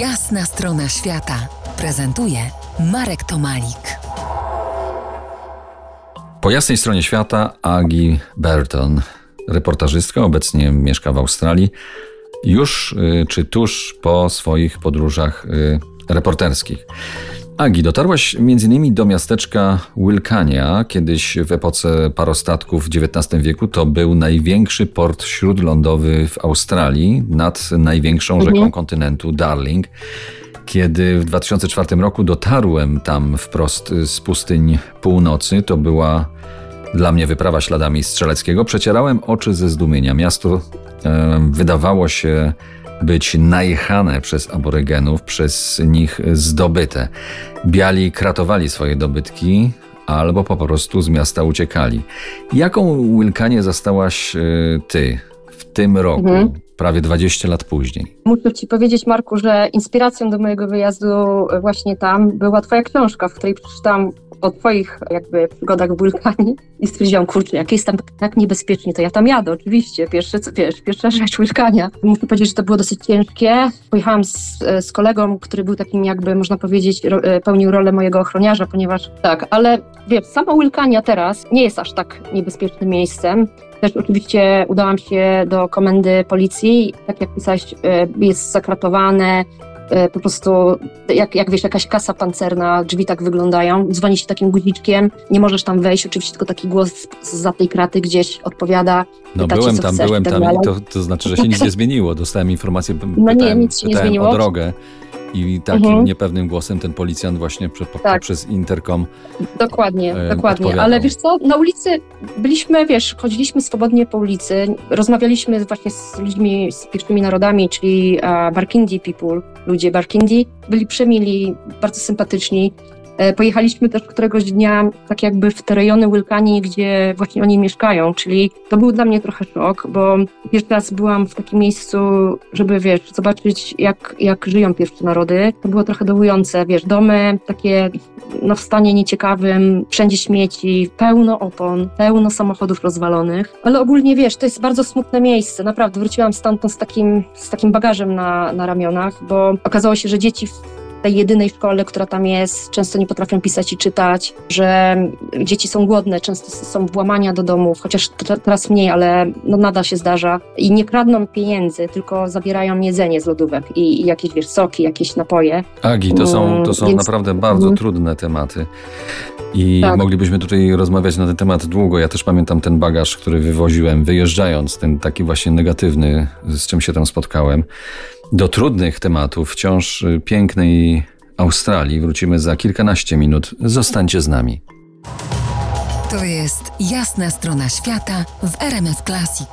Jasna strona świata prezentuje Marek Tomalik. Po jasnej stronie świata Agi Burton, reportażystka, obecnie mieszka w Australii, już y, czy tuż po swoich podróżach y, reporterskich. Agi, dotarłaś m.in. do miasteczka Wilkania. Kiedyś w epoce parostatków w XIX wieku to był największy port śródlądowy w Australii nad największą rzeką mhm. kontynentu Darling. Kiedy w 2004 roku dotarłem tam wprost z pustyń północy, to była dla mnie wyprawa śladami Strzeleckiego, przecierałem oczy ze zdumienia. Miasto e, wydawało się być najechane przez aborygenów, przez nich zdobyte. Biali kratowali swoje dobytki albo po prostu z miasta uciekali. Jaką Wilkanie zastałaś e, ty w tym roku? Mhm prawie 20 lat później. Muszę Ci powiedzieć, Marku, że inspiracją do mojego wyjazdu właśnie tam była Twoja książka, w której przeczytałam o Twoich jakby przygodach w wulkanie i stwierdziłam, kurczę, jak jest tam tak niebezpiecznie, to ja tam jadę, oczywiście. Pierwsze, wiesz, pierwsza rzecz wulkania. Muszę powiedzieć, że to było dosyć ciężkie. Pojechałam z, z kolegą, który był takim jakby, można powiedzieć, ro, e, pełnił rolę mojego ochroniarza, ponieważ tak, ale wiesz, sama wulkania teraz nie jest aż tak niebezpiecznym miejscem. Też oczywiście udałam się do komendy policji. Tak jak pisałeś, e, jest zakratowane, e, po prostu, jak, jak wiesz, jakaś kasa pancerna, drzwi tak wyglądają, dzwoni się takim guziczkiem, nie możesz tam wejść, oczywiście tylko taki głos za tej kraty gdzieś odpowiada. No byłem tam, byłem tak tam i to, to znaczy, że się nic nie zmieniło. Dostałem informację, no nie, nic się nie zmieniło. o drogę. I takim mhm. niepewnym głosem ten policjant właśnie prze, tak. przez interkom. Dokładnie, e, dokładnie. Ale wiesz co, na ulicy byliśmy, wiesz, chodziliśmy swobodnie po ulicy, rozmawialiśmy właśnie z ludźmi, z pierwszymi narodami, czyli uh, Barkindi people, ludzie Barkindi. Byli przemili, bardzo sympatyczni. E, pojechaliśmy też któregoś dnia tak jakby w te rejony Wilkanii, gdzie właśnie oni mieszkają, czyli to był dla mnie trochę szok, bo pierwszy raz byłam w takim miejscu, żeby wiesz, zobaczyć jak, jak żyją pierwsze narody. To było trochę dołujące, wiesz, domy takie no, w stanie nieciekawym, wszędzie śmieci, pełno opon, pełno samochodów rozwalonych, ale ogólnie wiesz, to jest bardzo smutne miejsce, naprawdę wróciłam stamtąd z takim, z takim bagażem na, na ramionach, bo okazało się, że dzieci tej jedynej szkole, która tam jest, często nie potrafią pisać i czytać, że dzieci są głodne, często są włamania do domów, chociaż teraz mniej, ale no nadal się zdarza. I nie kradną pieniędzy, tylko zabierają jedzenie z lodówek i, i jakieś wiesz, soki, jakieś napoje. Agi, to są, to są Więc... naprawdę bardzo mhm. trudne tematy. I tak. moglibyśmy tutaj rozmawiać na ten temat długo. Ja też pamiętam ten bagaż, który wywoziłem, wyjeżdżając, ten taki właśnie negatywny, z czym się tam spotkałem. Do trudnych tematów wciąż pięknej Australii wrócimy za kilkanaście minut. Zostańcie z nami. To jest jasna strona świata w RMS Classic.